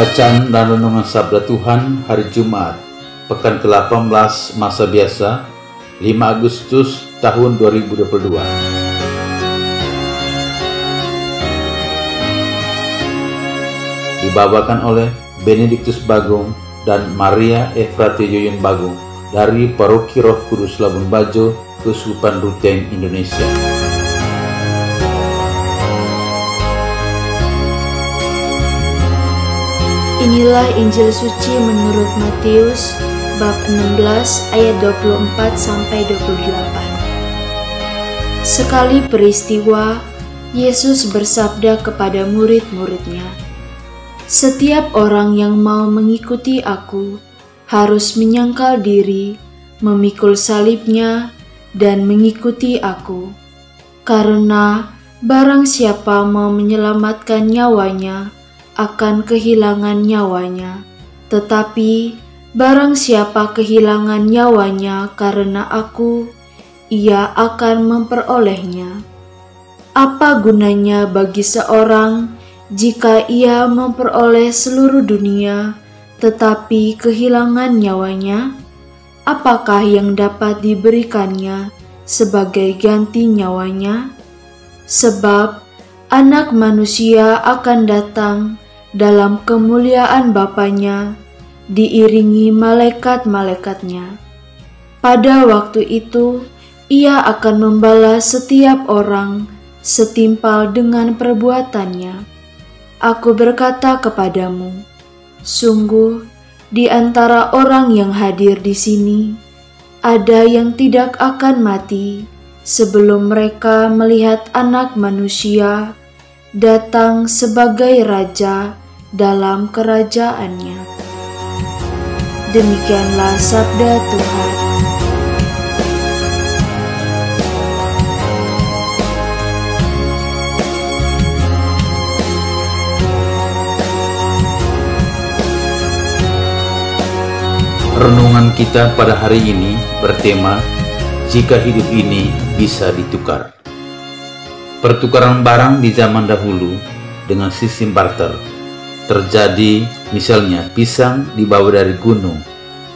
Bacaan dan Renungan Sabda Tuhan hari Jumat, Pekan ke-18 Masa Biasa, 5 Agustus tahun 2022. Dibawakan oleh Benediktus Bagong dan Maria Efrati Yoyon Bagong dari Paroki Roh Kudus Labuan Bajo, Kesupan Ruteng, Indonesia. Inilah Injil suci menurut Matius bab 16 ayat 24 sampai 28. Sekali peristiwa, Yesus bersabda kepada murid-muridnya, "Setiap orang yang mau mengikuti aku harus menyangkal diri, memikul salibnya, dan mengikuti aku. Karena barang siapa mau menyelamatkan nyawanya, akan kehilangan nyawanya. Tetapi barang siapa kehilangan nyawanya karena aku, ia akan memperolehnya. Apa gunanya bagi seorang jika ia memperoleh seluruh dunia tetapi kehilangan nyawanya? Apakah yang dapat diberikannya sebagai ganti nyawanya? Sebab Anak Manusia akan datang dalam kemuliaan Bapaknya, diiringi malaikat-malaikatnya. Pada waktu itu, ia akan membalas setiap orang setimpal dengan perbuatannya. Aku berkata kepadamu, sungguh di antara orang yang hadir di sini, ada yang tidak akan mati sebelum mereka melihat Anak Manusia datang sebagai Raja dalam kerajaannya. Demikianlah sabda Tuhan. Renungan kita pada hari ini bertema Jika hidup ini bisa ditukar. Pertukaran barang di zaman dahulu dengan sistem barter terjadi misalnya pisang dibawa dari gunung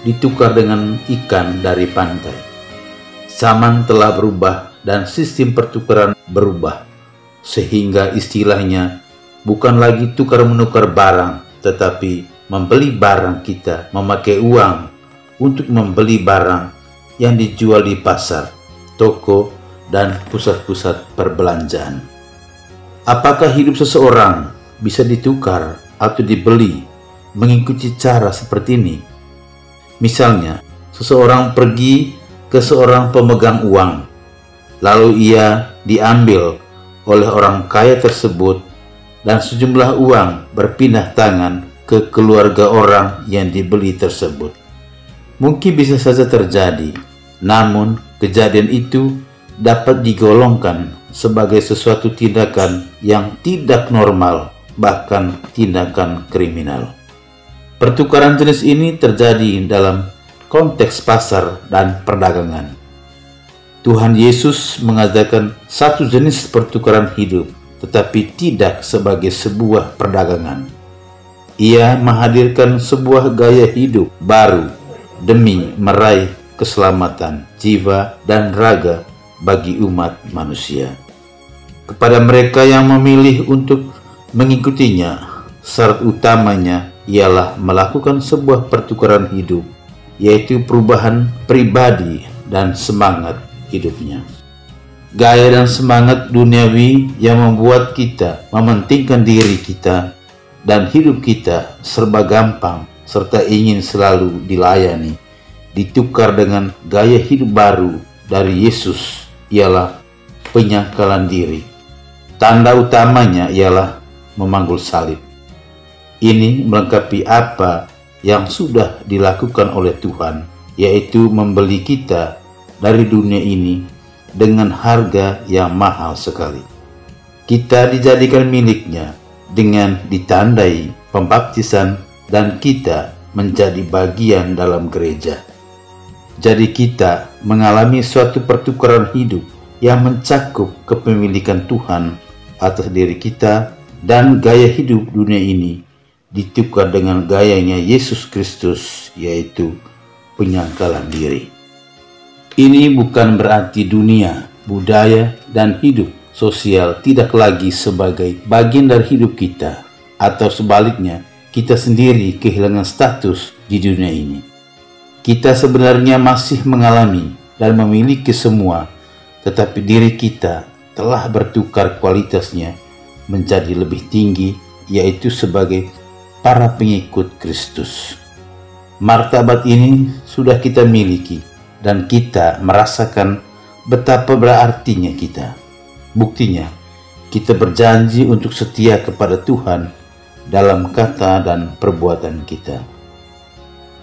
ditukar dengan ikan dari pantai. Zaman telah berubah dan sistem pertukaran berubah sehingga istilahnya bukan lagi tukar menukar barang tetapi membeli barang kita memakai uang untuk membeli barang yang dijual di pasar, toko, dan pusat-pusat perbelanjaan. Apakah hidup seseorang bisa ditukar atau dibeli mengikuti cara seperti ini. Misalnya, seseorang pergi ke seorang pemegang uang, lalu ia diambil oleh orang kaya tersebut dan sejumlah uang berpindah tangan ke keluarga orang yang dibeli tersebut. Mungkin bisa saja terjadi, namun kejadian itu dapat digolongkan sebagai sesuatu tindakan yang tidak normal bahkan tindakan kriminal. Pertukaran jenis ini terjadi dalam konteks pasar dan perdagangan. Tuhan Yesus mengajarkan satu jenis pertukaran hidup, tetapi tidak sebagai sebuah perdagangan. Ia menghadirkan sebuah gaya hidup baru demi meraih keselamatan jiwa dan raga bagi umat manusia. Kepada mereka yang memilih untuk mengikutinya, syarat utamanya ialah melakukan sebuah pertukaran hidup, yaitu perubahan pribadi dan semangat hidupnya. Gaya dan semangat duniawi yang membuat kita mementingkan diri kita dan hidup kita serba gampang serta ingin selalu dilayani, ditukar dengan gaya hidup baru dari Yesus ialah penyangkalan diri. Tanda utamanya ialah memanggul salib. Ini melengkapi apa yang sudah dilakukan oleh Tuhan, yaitu membeli kita dari dunia ini dengan harga yang mahal sekali. Kita dijadikan miliknya dengan ditandai pembaptisan dan kita menjadi bagian dalam gereja. Jadi kita mengalami suatu pertukaran hidup yang mencakup kepemilikan Tuhan atas diri kita dan gaya hidup dunia ini ditukar dengan gayanya Yesus Kristus yaitu penyangkalan diri. Ini bukan berarti dunia, budaya, dan hidup sosial tidak lagi sebagai bagian dari hidup kita atau sebaliknya kita sendiri kehilangan status di dunia ini. Kita sebenarnya masih mengalami dan memiliki semua, tetapi diri kita telah bertukar kualitasnya menjadi lebih tinggi, yaitu sebagai para pengikut Kristus. Martabat ini sudah kita miliki, dan kita merasakan betapa berartinya kita. Buktinya, kita berjanji untuk setia kepada Tuhan dalam kata dan perbuatan kita.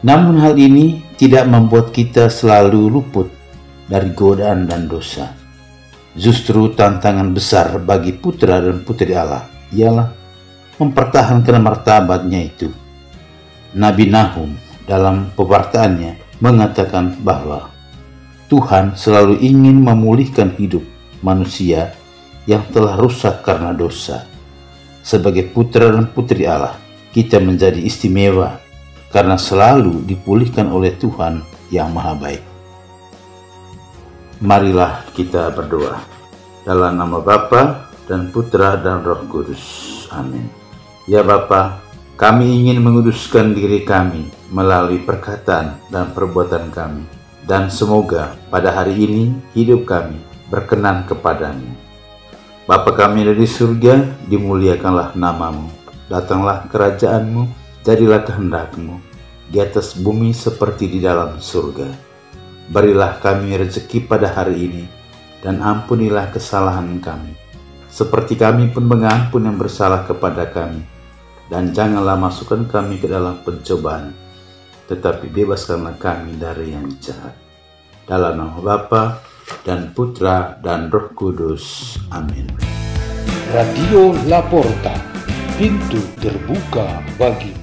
Namun hal ini tidak membuat kita selalu luput dari godaan dan dosa. Justru tantangan besar bagi putra dan putri Allah ialah mempertahankan martabatnya itu. Nabi Nahum dalam pewartaannya mengatakan bahwa Tuhan selalu ingin memulihkan hidup manusia yang telah rusak karena dosa sebagai putra dan putri Allah, kita menjadi istimewa karena selalu dipulihkan oleh Tuhan yang Maha Baik. Marilah kita berdoa dalam nama Bapa dan Putra dan Roh Kudus. Amin. Ya Bapa, kami ingin menguduskan diri kami melalui perkataan dan perbuatan kami. Dan semoga pada hari ini hidup kami berkenan kepadamu Bapa kami dari surga, dimuliakanlah namamu. Datanglah kerajaanmu, jadilah kehendakmu, di atas bumi seperti di dalam surga. Berilah kami rezeki pada hari ini, dan ampunilah kesalahan kami, seperti kami pun mengampun yang bersalah kepada kami. Dan janganlah masukkan kami ke dalam pencobaan, tetapi bebaskanlah kami dari yang jahat. Dalam nama Bapa dan Putra dan Roh Kudus. Amin. Radio Laporta, pintu terbuka bagi